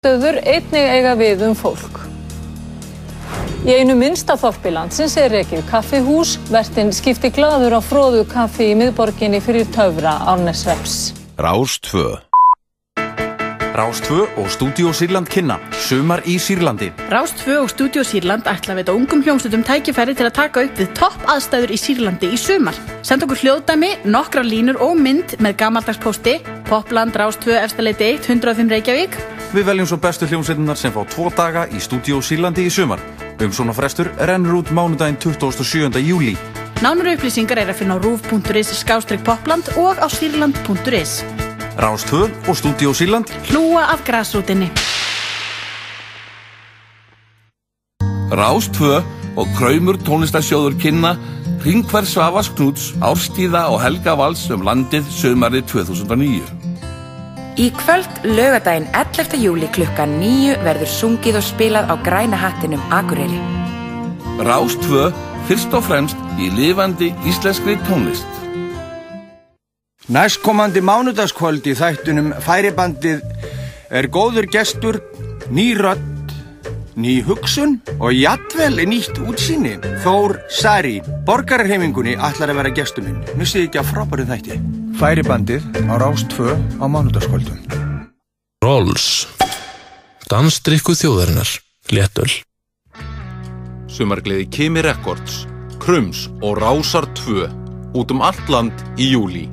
stöður einnig eiga við um fólk. Í einu minnsta þorpi landsins er rekið kaffihús. Vertinn skipti gladur á fróðu kaffi í miðborginni fyrir töfra Árnesreps. Rás 2 Rás 2 og Stúdíó Sýrland kynna Sumar í Sýrlandi Rás 2 og Studio Sýrland ætla að veita ungum hljómsveitum tækifæri til að taka upp við topp aðstæður í Sýrlandi í sumar. Send okkur hljóðdæmi, nokkra línur og mynd með gamaldagspósti, Popland Rás 2 efstaleiti 1 105 Reykjavík. Við veljum svo bestu hljómsveitinnar sem fá tvo daga í Stúdíó Sýrlandi í sumar Um svona frestur rennur út mánudaginn 27. júli Nánur upplýsingar er að finna á rúf.is skástrygg popland og á sýrland.is. Rás 2 og Stúdíó Sýrland Hlúa af grásrútinni. Rás 2 og Kraumur tónlistasjóður kynna Ringvar Svavas Knúts, Árstíða og Helga Vals um landið sömarið 2009. Í kvöld lögadaginn 11. júli klukkan 9 verður sungið og spilað á græna hattinum Akureyri. Rás 2 fyrst og fremst í lifandi íslenskri tónlist. Næstkomandi mánudagskvöld í þættunum færibandið er góður gestur, ný rödd, ný hugsun og jafnvel nýtt útsýni. Þór Sari, borgararhefingunni, ætlar að vera gestur minn. Missið ekki að frábæru þætti. Færibandið á Rás 2 á mánudagskvöldum. Rolls Dansdrykku þjóðarinnar Léttöl Sumargleði Kimi Records, Krums og Rásar 2 út um allt land í júli.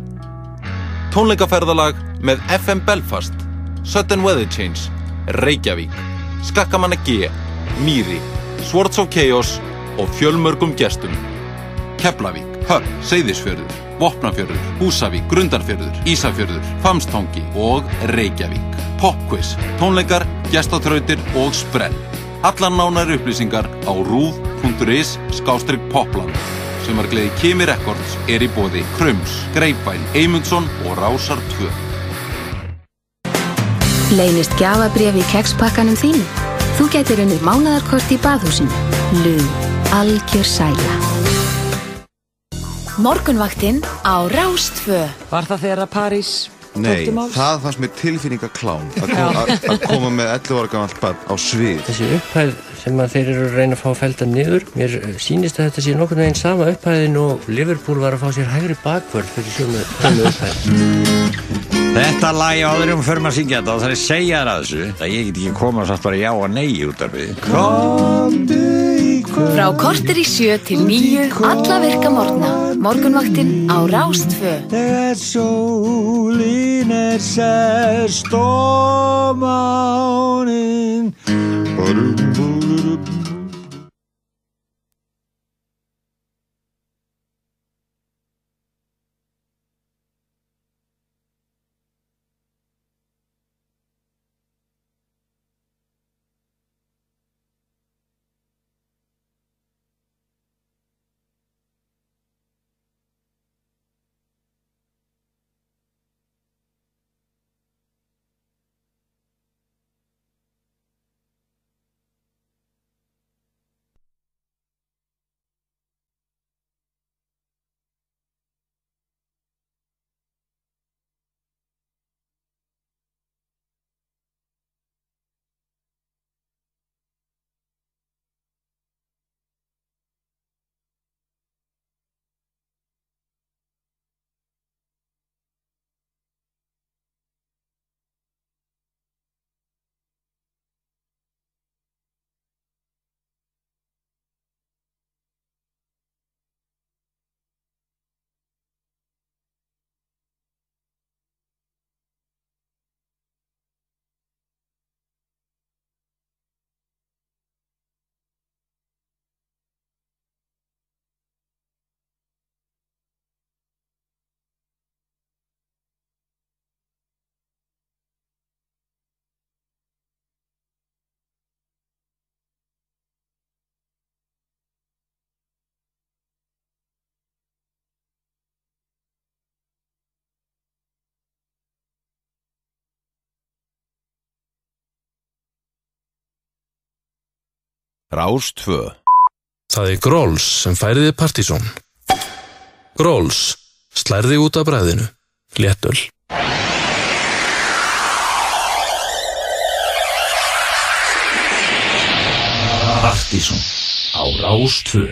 Tónleikaferðalag með FM Belfast, Sudden Weather Change, Reykjavík, Skakkamanna G, Mýri, Swords of Chaos og fjölmörgum gestum. Keflavík, Höfn, Seyðisfjörður, Vopnafjörður, Húsavík, Grundarfjörður, Ísafjörður, Famstangi og Reykjavík. Popquiz, tónleikar, gestatrautir og sprell. Allar nánar upplýsingar á rúf.is skástrygg popland. Sumargleði Kimi Records er í bóði Krums, Greipvæn, Eymundsson og Rásar 2. Leynist gjafabref í kekspakkanum þínu? Þú getur unnið mánadarkort í baðhúsinu. Lug, algjör sæla. Morgunvaktinn á Rástfö. Var það þegar að París Nei, það fannst mér tilfinningaklán að, kom, að, koma með 11 ára gamalt barn á svið. Þessi upphæð sem þeir eru að reyna að fá felda niður mér sýnist að þetta sé nokkurn veginn sama upphæðin og Liverpool var að fá sér hægri bakvörð fyrir sömu, sömu upphæð. Þetta lag á öðrum fyrir maður að syngja þetta og það er að segja þér að þessu að ég get ekki koma satt bara já og nei út af því Frá kortir í sjö til nýju, alla virka morgna. Morgunvaktinn á Rástfö. Þegar sólin er sest og mánin Rás Rástvö Það er Gróls sem færiði partysón. Gróls slærði út af bræðinu. Léttöl. Partysón á Rástvö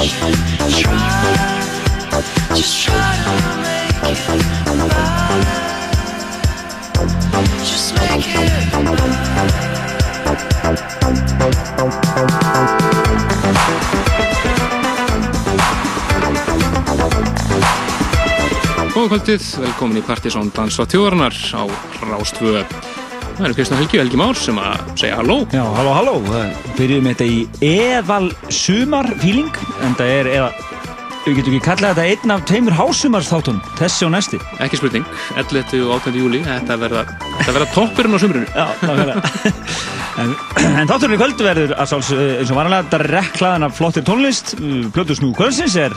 Just try, just try to make it right. Just make it right. Góða kvöldið, velkomin í Partisón Dansa Tjóðarnar á Rástfjöðu það eru Kristján Helgi og Helgi Már sem að segja halló. Já, halló, halló, byrjum þetta í eðal sumarfíling en það er eða, við getum ekki kallað þetta einn af tveimur hásumarstátum þessi og næsti. Ekki spurning, 11. og 18. júli þetta verða, verða toppurinn á sumrunu Já, það verða En, en þátturinn í kvöld verður að sáls eins og vanlega drekklaðan af flottir tónlist. Plötu Snú Kvölsins er,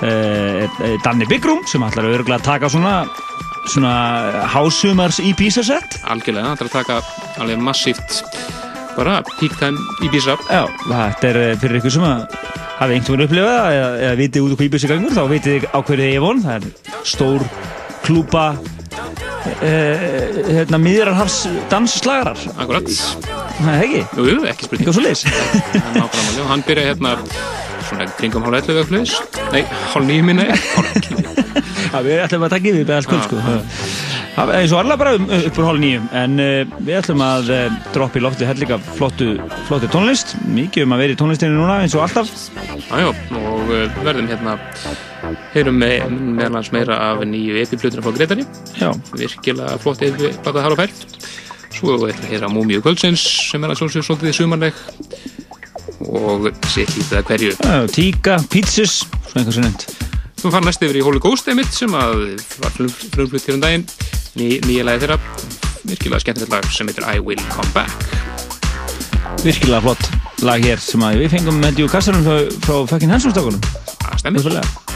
eh, er, er Danni Byggrum sem ætlar að örgla að taka svona svona hásumars í písasett. Algjörlega, það ætlar að taka alveg massíft bara peak time í Bísa. Já, þetta er eh, fyrir ykkur sem að hafi einhvern veginn upplifað eða, eða vitið út úr hvað Íbis er gangur, þá vitið þið á hverju þið er von. Það er stór klúpa eh, hérna, miðjararhafs dansslagarar. Akkurat. Það er ekki? Jú, jú, ekki spurning. Eitthvað svo og hann byrja hérna svona kringum hálf 11 eða fleis. Nei, hálf nýjum minni. Já, við ætlum að taka yfir beðal kvöld, sko. Það er og allar bara um, upp úr hálf nýjum, en uh, við ætlum að uh, droppa í lofti hellinga flottu, flottu tónlist, mikið um að vera í tónlistinu núna eins og alltaf. Jájá, og uh, verðum hérna, heyrum me meðal hans meira af nýju epi-plötuna frá Gretari. Já. Virkilega flott epi, bakað þar og fær. Svo við ætlum að heyra Múmiu Kvöldsins sem er að sjálfsögur svolítið sumarleg og sér lítið að hverju. Tíka, pizzas, svona eitthvað sem nefnt. Þú fara næst yfir í Holy Ghost einmitt sem að var frumflutt hér um daginn Ný, nýja lagi þeirra virkilega skemmtilegt lag sem heitir I Will Come Back Virkilega flott lag hér sem að við fengum með Djú Kassarum frá, frá fucking Hansumstakkunum. Það stemmir.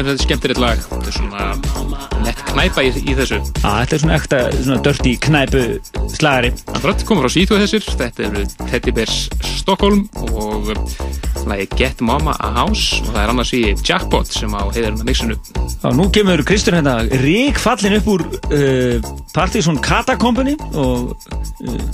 Skemmtilegt, skemmtilegt lag. Þetta er svona nett knæpa í, í þessu. Já, þetta er svona ekta, svona dirty knæpu slagari. Akkurat, komum frá Svíþjóð þessir. Þetta eru Teddy Bears Stockholm og lagi Get Mama a House og það er annars í Jackpot sem á heiðurinn að mixinu. Já, nú kemur Kristján hérna rík fallin upp úr uh, Partizón Kata Company og uh.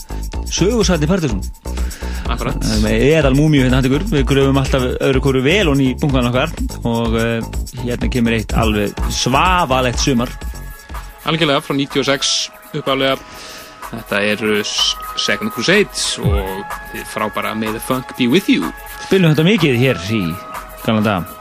Akkurat. Það er með eðal múmíu hérna hann ykkur. Við gröfum alltaf öðru hverju vel og ný bunkan okkar og uh, hérna kemur eitt alveg svafalegt sumar. Algjörlega frá 96 uppálega. Þetta eru Second Crusade og frábæra May the Funk Be With You. Spilum þetta mikið hér í gamla dag.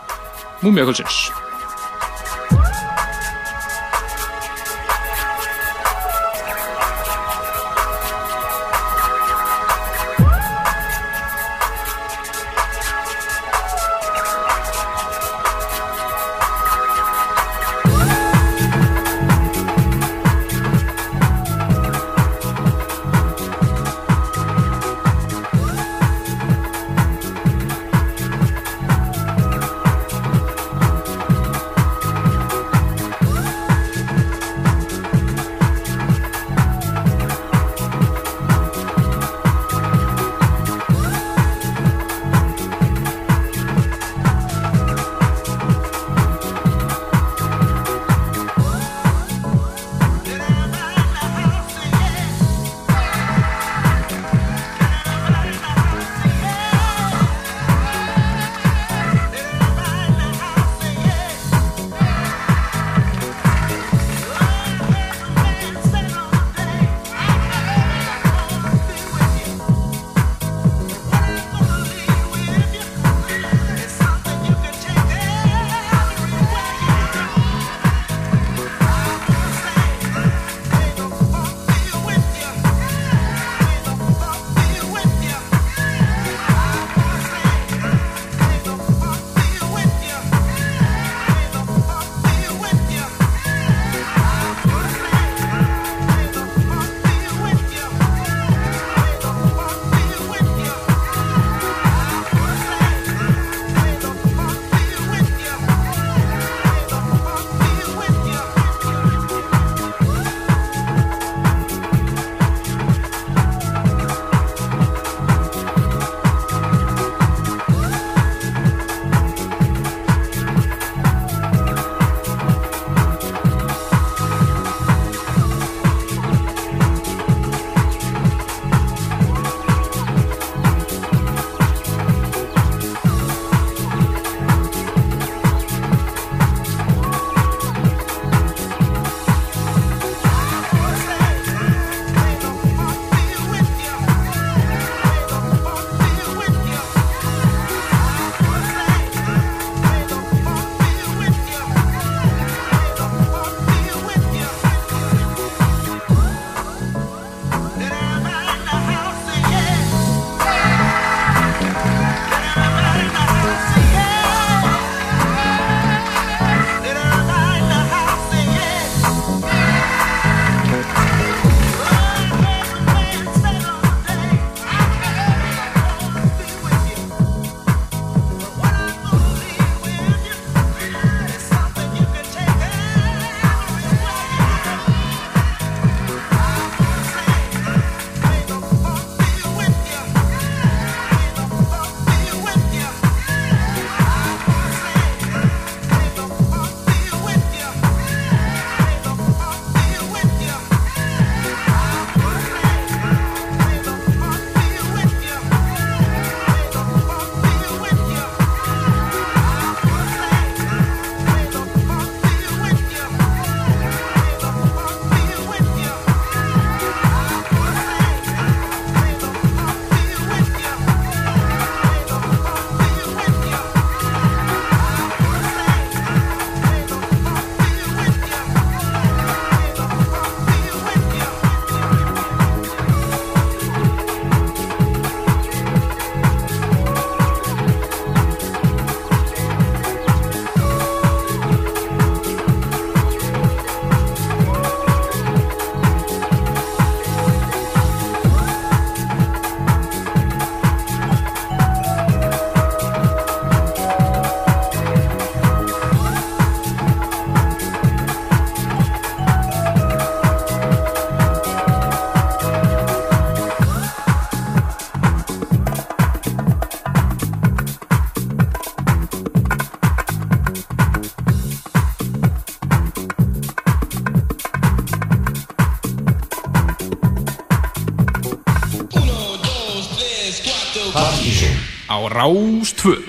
Á Rástvö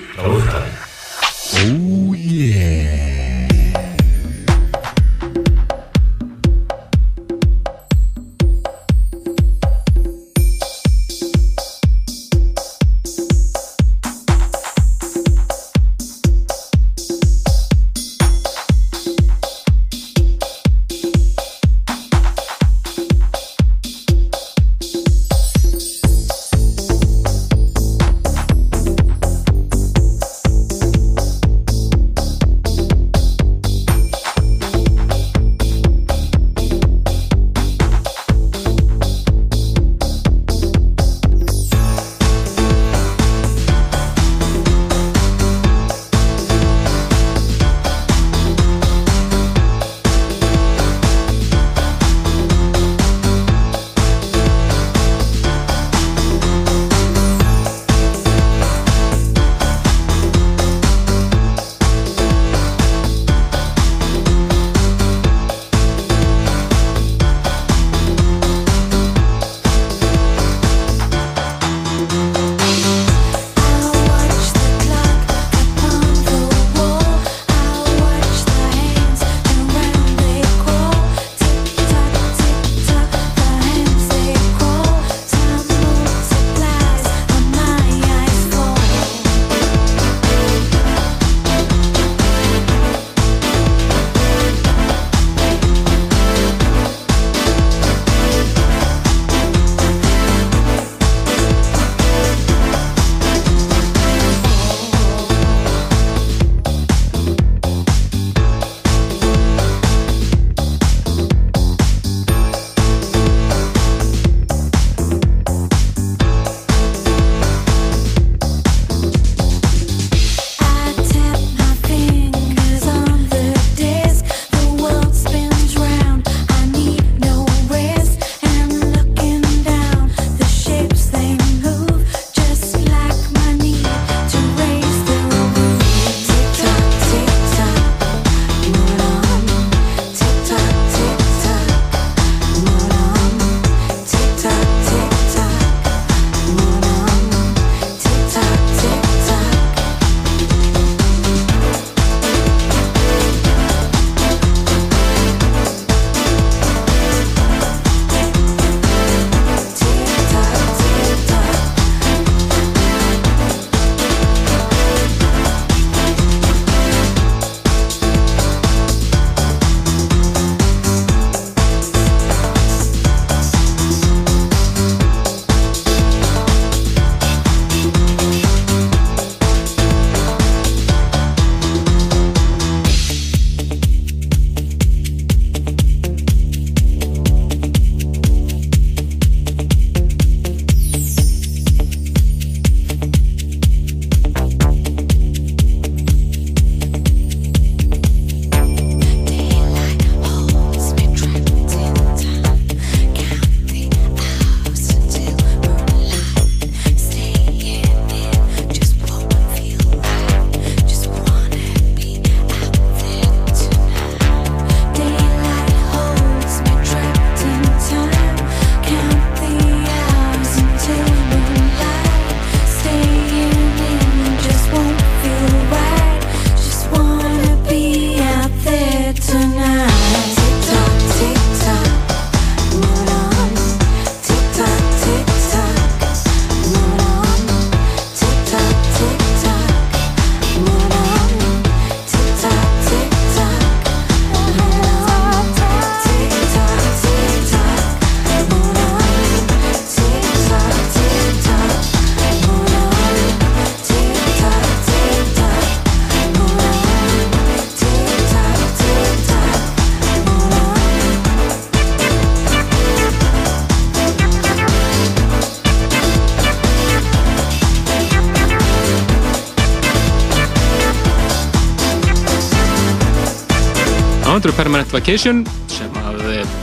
Permanent Vacation sem að eh,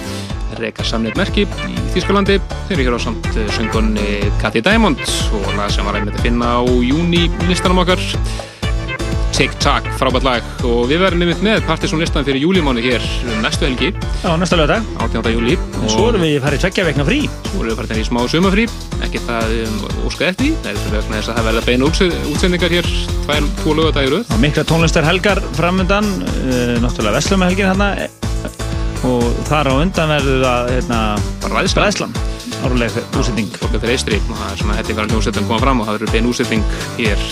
reka samneitt merki í Þýskalandi. Þeir eru hér á samt söngunni Cathy Diamond og lag sem var einmitt að finna á júni listanum okkar. Tic Tac, frábært lag. Og við verðum einmitt með Partiðsson listan fyrir júlimánu hér um næstu helgi. Já, næsta lögdag 18. júli En svo erum við farið tveggja vegna frí. Svo erum við farið í smá sumafrí ekki það um, óskað eftir því. það er fyrir vegna þess að það verða beina útse- útsendingar hér tvær, tvo lögadagir Og mikla tónlistar helgar framöndan uh, Náttúrulega Vestlum helgin hérna Og þar á undan verður það hérna, Ræðslan. Ræðslan Árlega útsending. Fólk er fyrir eistri það er sem að hellingar hljómsveitum koma fram og það verður beina útsending hér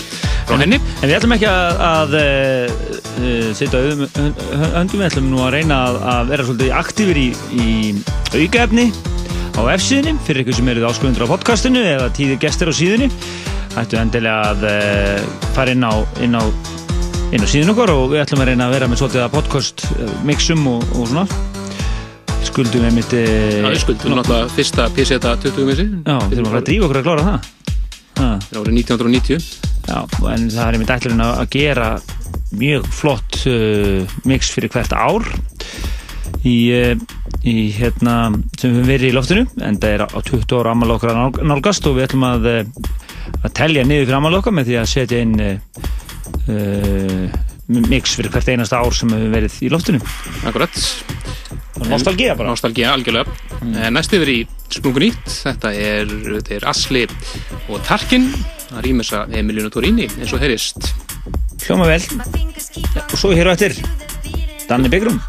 frá henni. En við ætlum ekki að, að uh, setja öndum, við ætlum nú að reyna að, að vera svolítið aktífur í, í aukaefni á F-síðunni fyrir ykkur sem eruð ásköfundur á podcastinu eða tíðir gestir á síðunni ættu endilega að uh, fara inn á, inn á inn á síðun okkar og við ætlum að reyna að vera með svolítið að podcast uh, mixum og, og svona. Skuldum við mitt Já, við skuldum náttúrulega fyrsta PZ 20 missi Já, við þurfum að fara að drífa okkur að klára það. Það er árið 1990 Já, en það er einmitt ætlurinn að gera mjög flott uh, mix fyrir hvert ár í, uh, í hérna sem við höfum verið í loftinu en það er á 20 ára ammali okkar nálgast og við ætlum að, uh, að telja niður okkar með því að setja inn uh, uh, mix fyrir hvert einasta ár sem við höfum verið í loftinu. Akkurat. Nostalgía bara. Nostalgía, algjörlega. Mm. Næst yfir í Sprungun nýtt. Þetta er, þetta er Asli og Tarkin. Það rýmur þess að Emiliano Torini eins og heyrist. Hljóma vel. Og svo hér á eftir Danni Byggrum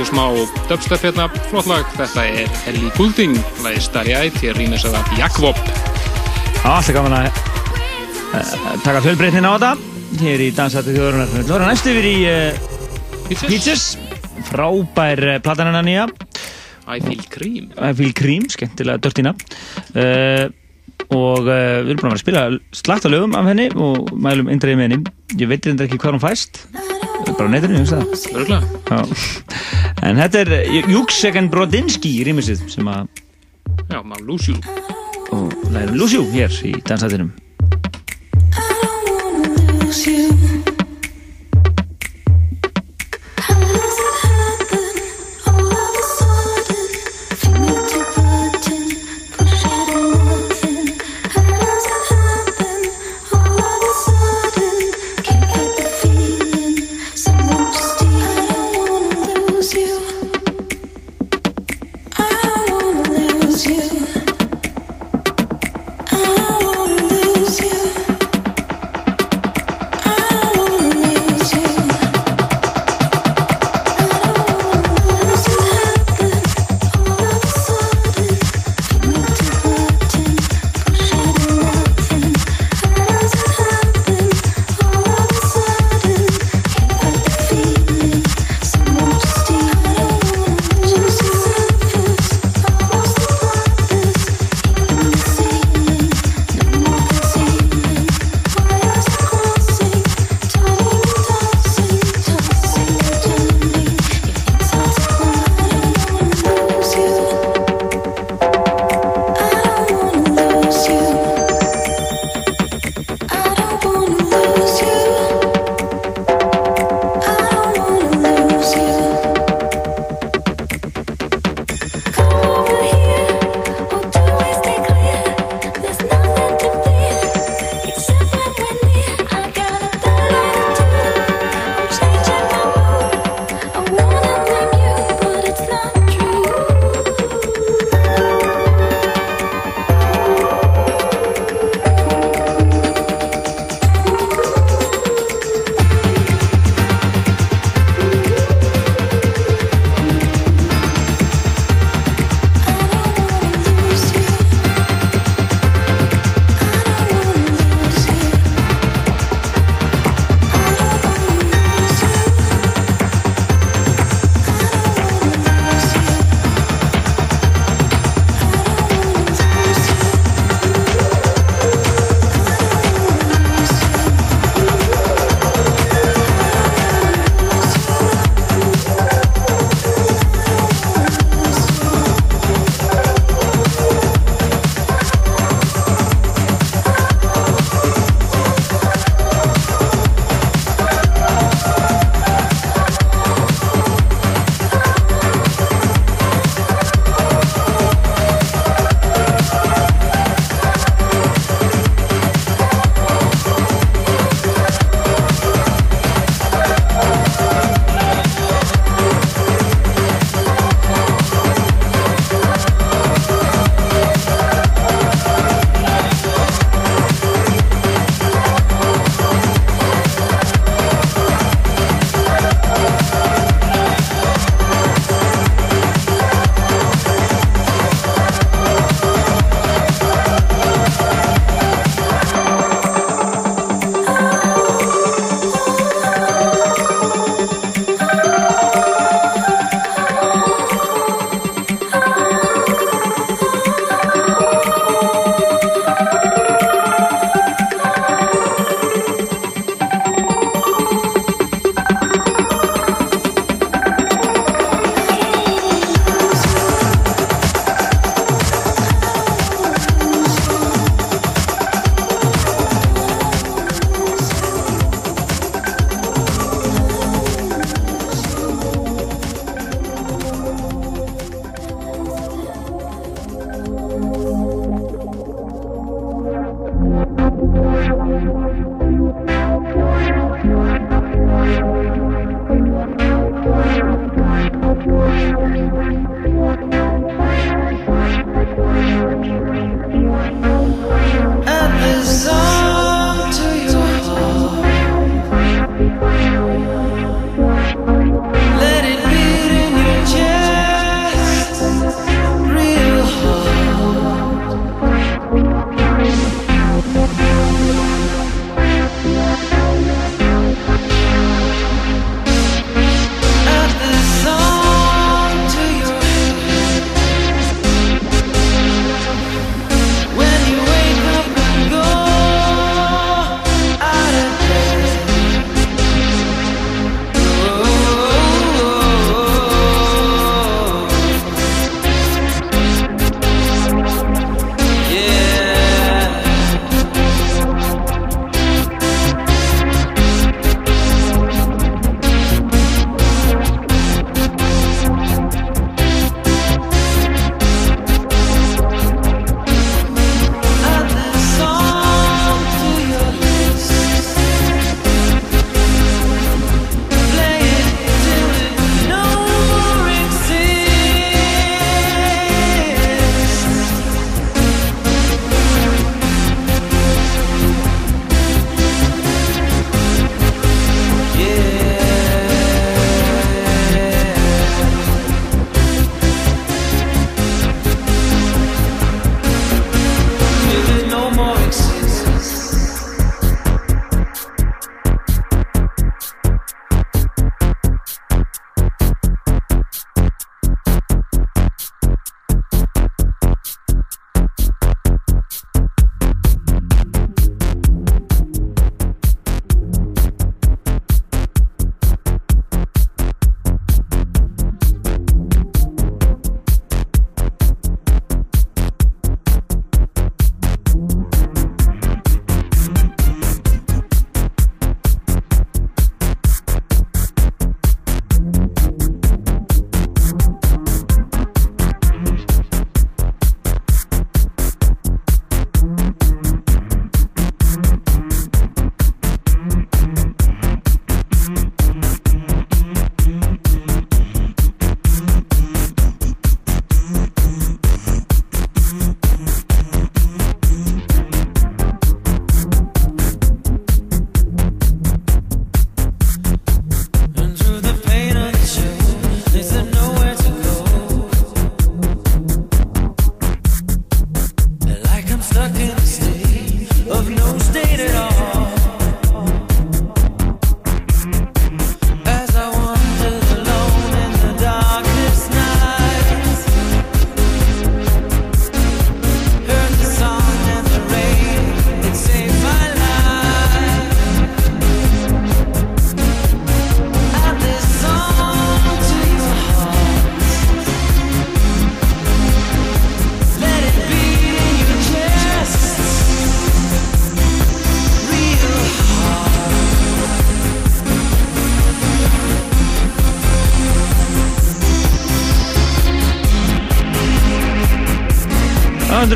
í smá dubstep hérna, flott lag. Þetta er Ellie Goulding, lagi Starry Eyed, hér rýmis að það Jakvob. Alltaf gaman að uh, taka fjölbreytnin á þetta hér í Dansætti þjóðurinnar. Við ætlum að næst yfir í uh, Pizzas. Frábær uh, platan hennar nýja. I Feel Cream. I Feel Cream, skemmtilega dörtina. Uh, og uh, við erum búin að vera að spila slagt á lögum af henni og mælum eindreið með henni. Ég veit reyndar ekki hvað hún fæst. Bara á netinu, ég veist það. En þetta er Júksegen Brodinski í rýmisið sem að Já, maður Lúsjú. og lærum Lúsjú hér í dansættinum. I wanna lose you.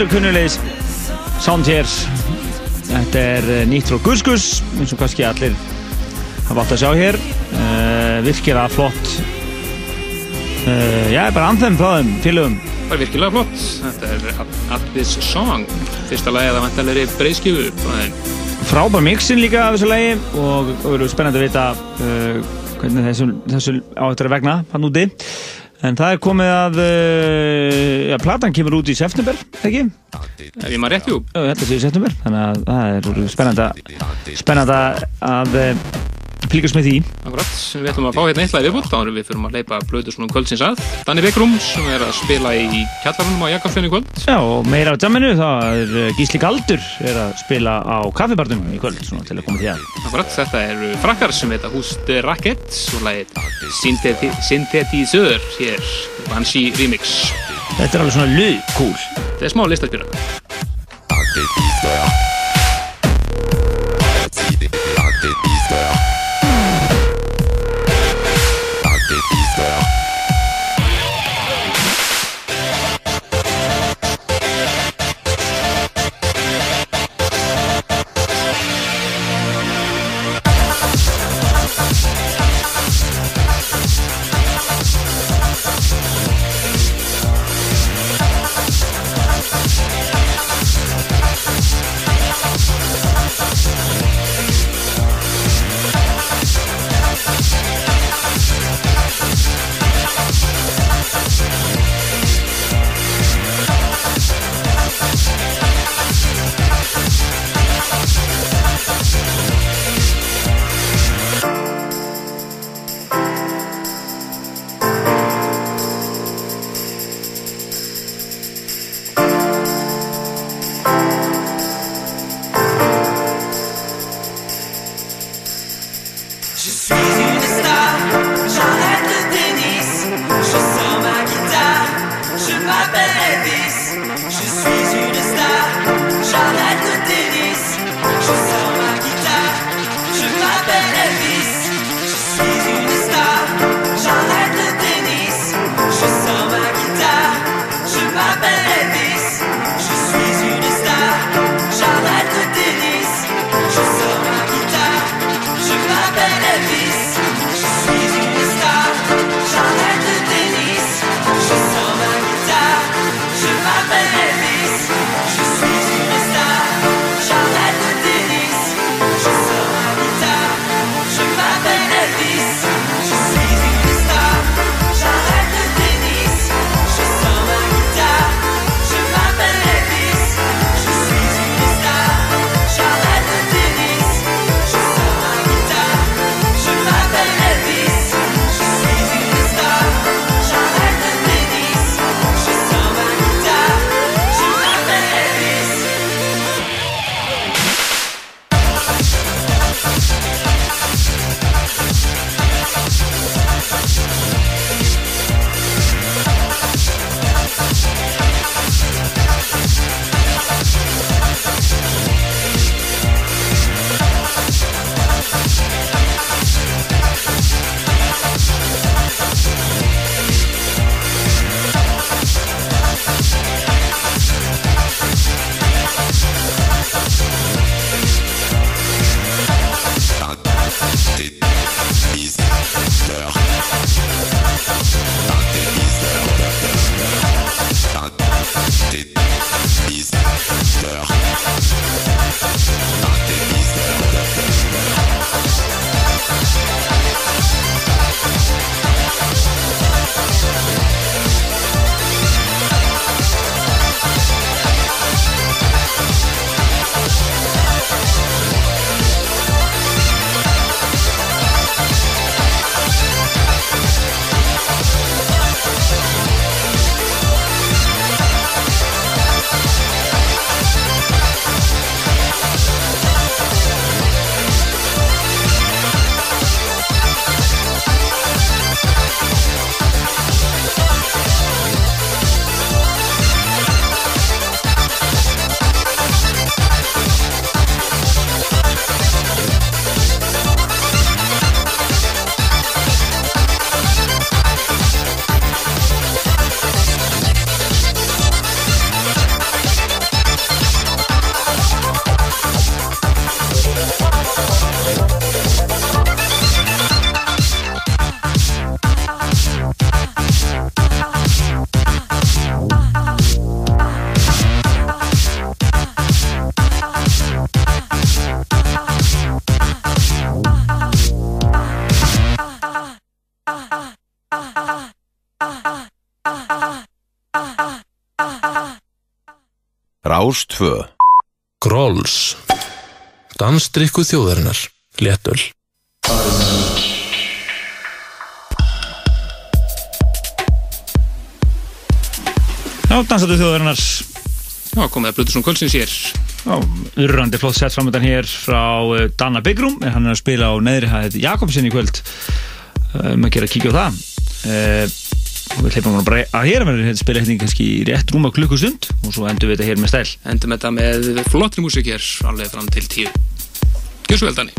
Hlustendur kunnulegis Sound hér Þetta er eh, nýtt frá Guskus eins og kannski allir hafa átt að sjá hér. Uh, virkilega flott. Uh, Já, bara anthem frá þeim félögum Það er virkilega flott. Þetta er At- This Song. Fyrsta lagið að vantalegri breyðskifu frábær mixin líka af þessu lagi og verður spennandi að vita uh, hvernig þessu, þessu áttur að vegna hann úti en það er komið að uh, ja, platan kemur út í september, ekki? Ég maður rétt, jú. Já, þetta sé í september þannig að það er spennandi að- spennandi að uh, fylgjast með því Akkurat, við ætlum að fá hérna eitt lag viðbútt, þá erum við fyrir að leipa blödu svona kvöldsins að. Danni Beckrum sem er að spila í kjallarunum á Jakobsfjörn í kvöld. Já, og meira á jamminu, það er uh, Gísli Galdur er að spila á kaffibarnum í kvöld, svona til að koma því að. Akkurat, þetta eru frakkar sem heita Húst Racket og lagið Syntheti Synthetisör hér, Banshee Remix. Þetta er alveg svona lög, cool. Þetta er smá listaspýra. Thank Dansdrykku þjóðarinnar Léttöl Já, dansatu þjóðarinnar. Já, komið að Brutusson Kvöldsins hér. Já, urrandi flott sett framöndan hér frá uh, Danna Byggrum en hann er að spila á neðri hæð Jakobsen í kvöld. Um að gera að kíkja á það. Uh, við hleypum hann bara að hér verður að spila hérna kannski í rétt rúma klukkustund og svo endur við þetta hér með stæl. Endum þetta með flottri músík hér alveg fram til tíu Gjör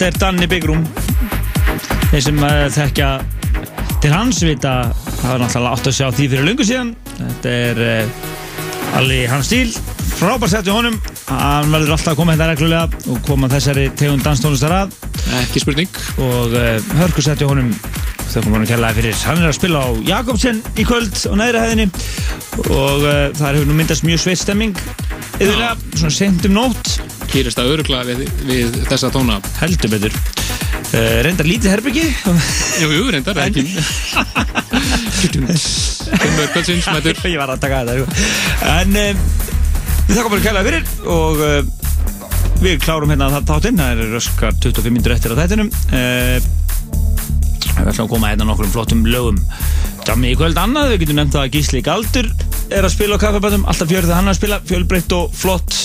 Þetta er Danny Bigrum Þeir sem uh, þekkja til hans vita það var náttúrulega átt að sjá því fyrir lungu síðan. Þetta er uh, alveg hans stíl. Frábær sett í honum. Hann verður alltaf að koma hérna reglulega og koma þessari tegund danstónlistar að. Ekki spurning. Og uh, hörku sett í honum. Þau komum hann að kella fyrir. Hann er að spila á Jakobsen í kvöld á neðri hæðinni. Og það hefur nú myndast mjög sveitt stemming. Yfirlega, svona sent um nótt Kýrist að örugla við, við þessa tóna. Heldur betur. Uh, reyndar lítið herbyggi Jú, jú, reyndar, ekki. Fimmur kvöldsins, Ég var að taka þetta. En um, við þakka bara kæla fyrir og uh, við klárum hérna það þáttinn. Það er röskar 25 minnur eftir á þættinum. Uh, Við ætlum að koma hérna nokkrum flottum lögum. Jammi í kvöld annað, við getum nefnt að Gísli Galdur er að spila á kaffebætum alltaf fjörð það hann að spila, fjölbreytt og flott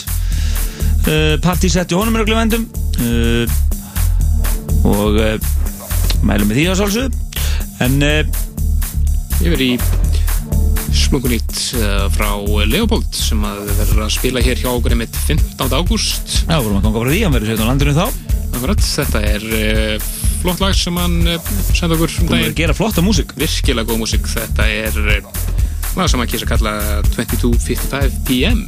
uh, partysett í honum er að glöfendum uh, og uh, mælum við því að sálsög en uh, Yfir í smungunýtt uh, frá Leopold sem að verður að spila hér hjá okkur einmitt 15. ágúst. Já, vorum að ganga frá því, hann verður sveitn á landinu þá. Akkurat, þetta er flott lag sem hann senda okkur um Búin að daginn. gera flotta músík. Virkilega góð músík, þetta er lag sem hann kýrst að kalla 22.55 PM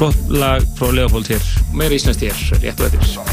Flott lag frá Leopold hér. Meira íslenskt hér, rétt og eftir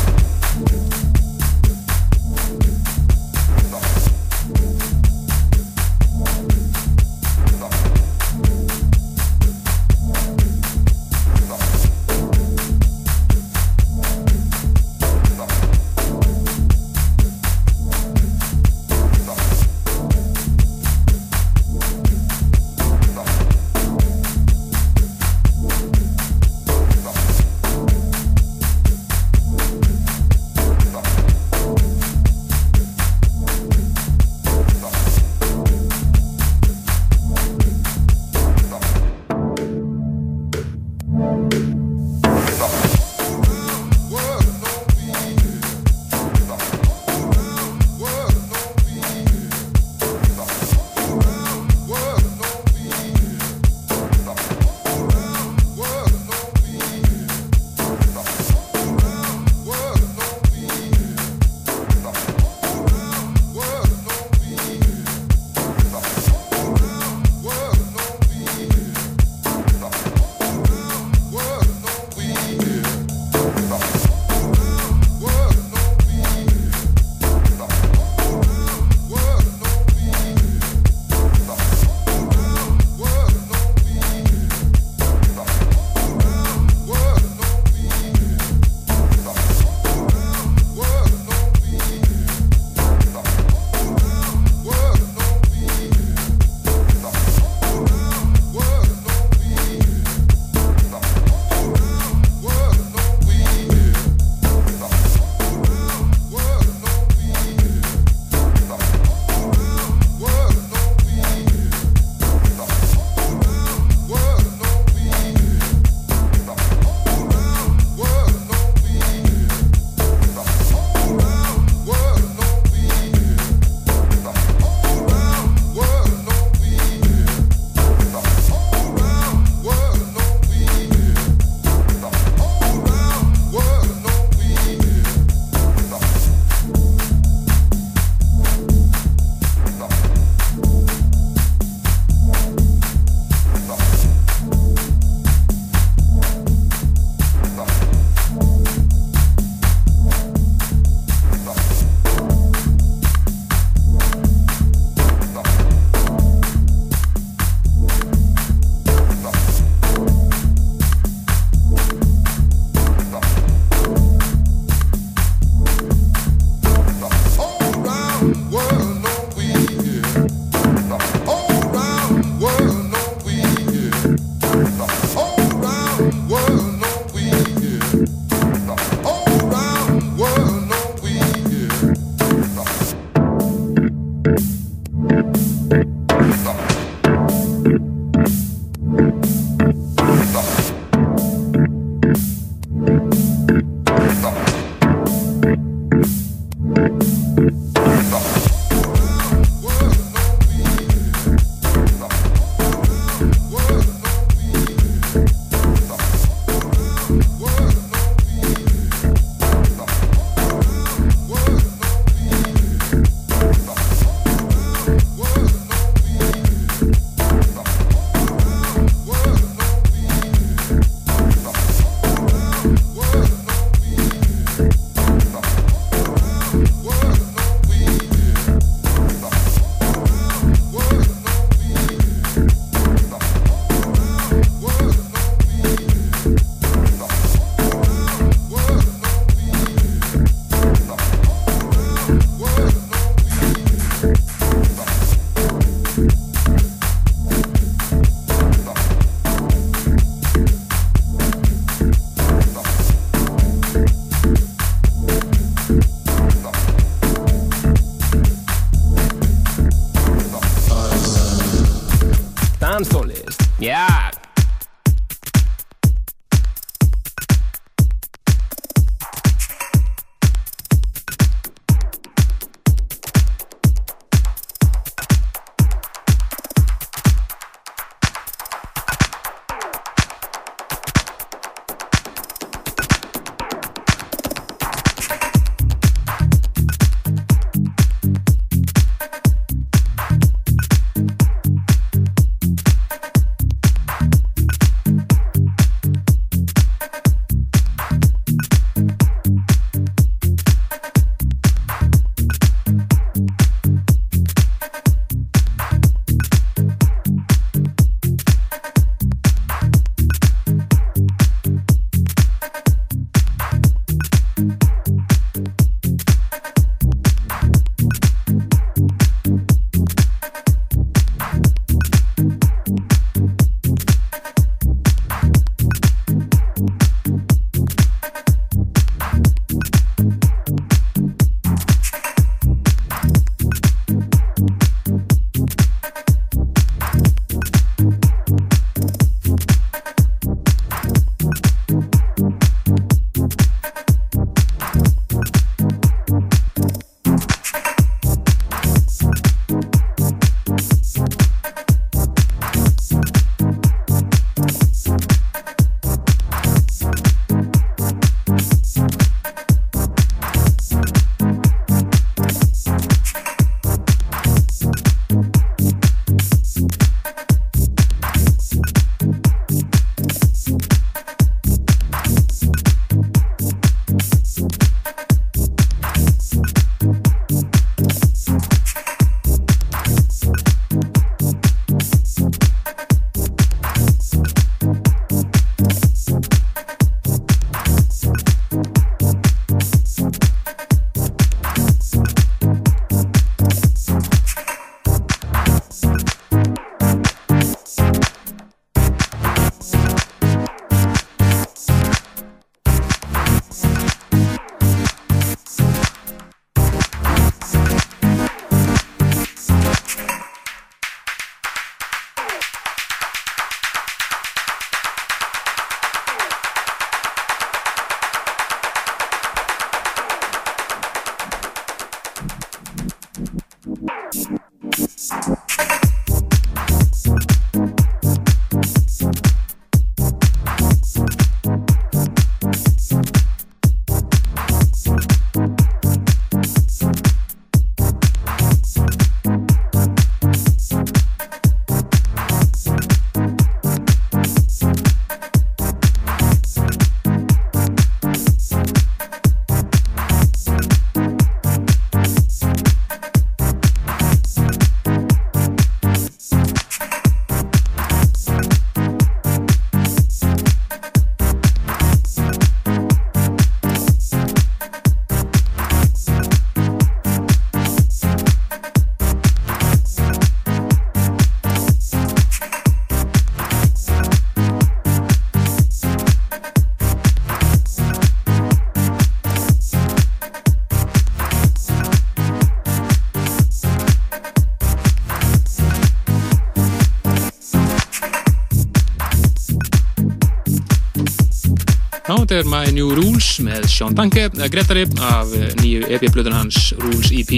Já, þetta er My New Rules með Sean Danke, eða Gretari af eh, nýju EP-blöðun hans Rules EP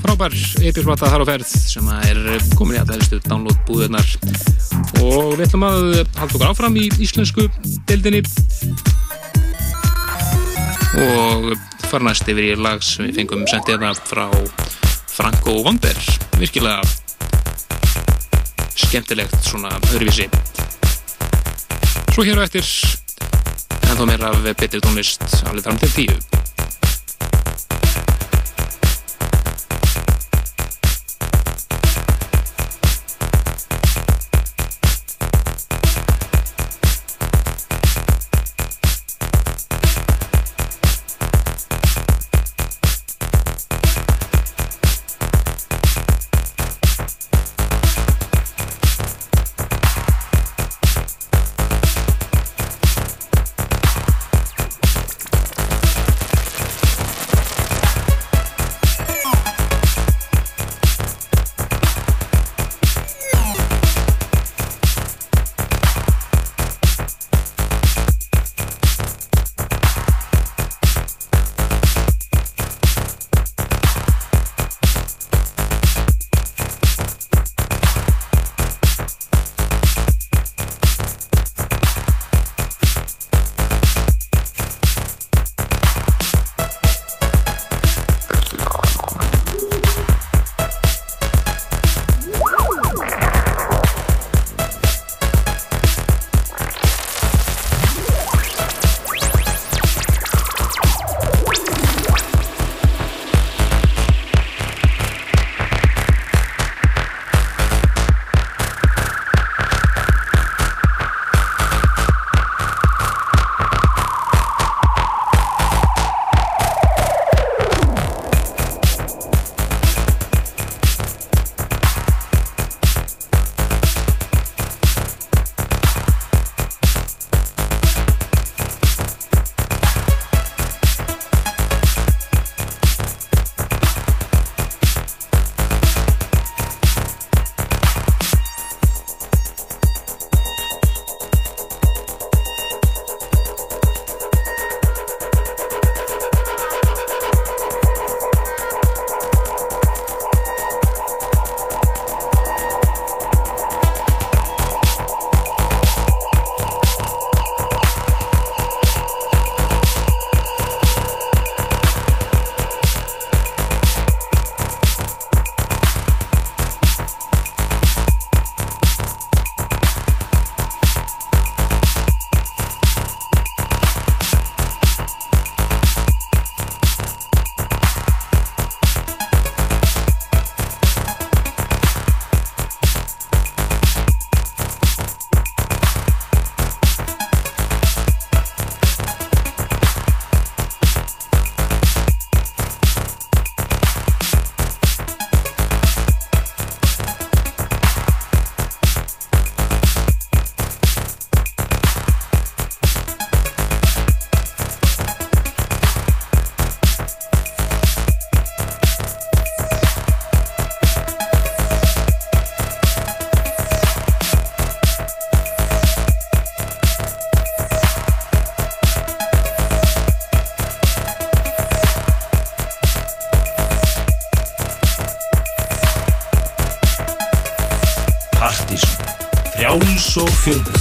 frábær EP-flata þar á ferð sem er komin í helstu download búðunar og við ætlum að halda okkur áfram í íslensku deildinni. Og fara næst yfir í lag sem við fengum sendið þetta frá Franco Vander virkilega skemmtilegt svona öðruvísi. Svo hér á eftir en þó meira af betri tónlist alveg fram til tíu filme.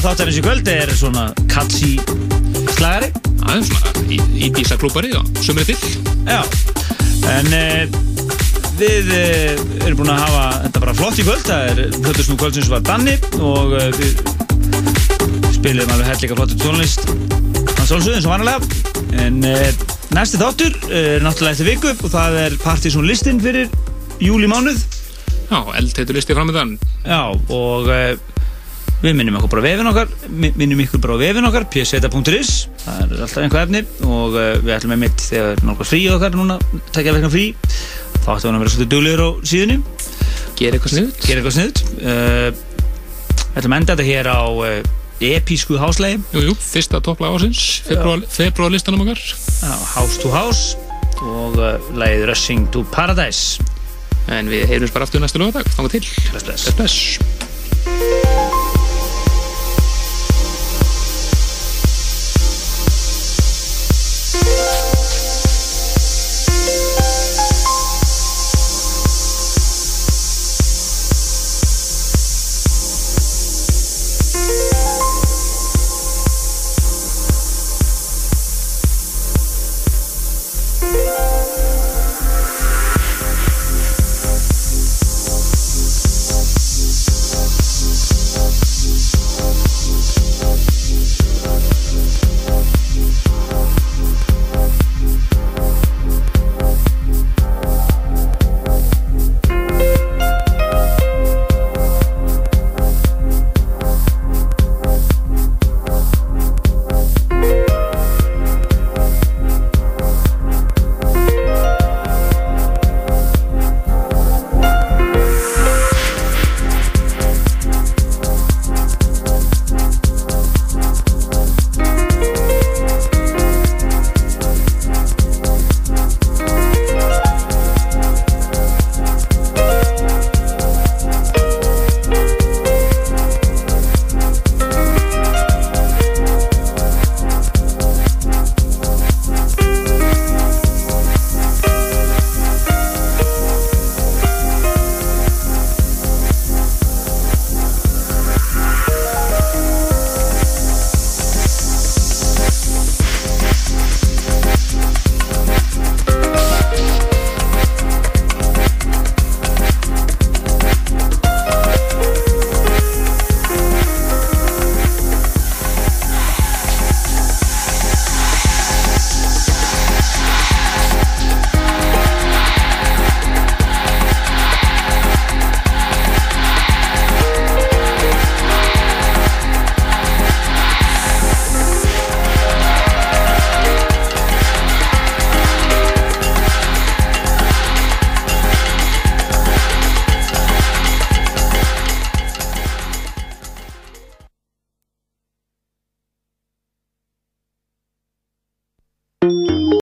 Lag þáttarins í kvöld er svona catchy slagari. Það er svona í, í dísaklúpari og sömri til Já, en e, við e, erum búin að hafa þetta bara flott í kvöld. Það er Plötusnú kvöldsins var Danni og e, við spilum alveg hellega flottu tónlist hans álsöðu eins og vanalega. En næsti þáttur er náttúrulega eftir viku og það er Partizón listin fyrir júli mánuð Já, eldheitur listi framöndan Já, og við minnum okkur bara vefin okkar mi- minnum ykkur bara vefin okkar pseta.is það er alltaf einhver efni og uh, við ætlum með mitt þegar nálgast frí okkar núna, tekja vegna frí. Þá ætlum við að vera svolítið duglegur á síðunni. Gera eitthvað sniðut gera eitthvað sniðut uh, við ætlum að enda þetta hér á uh, episku háslegi Jú, jú, fyrsta topplag ásins februar, listanum okkar. Já, House to House og lagið Rushing to Paradise. En við heyrjumst bara aftur næstu lögadag, þanga til. Bless. bless.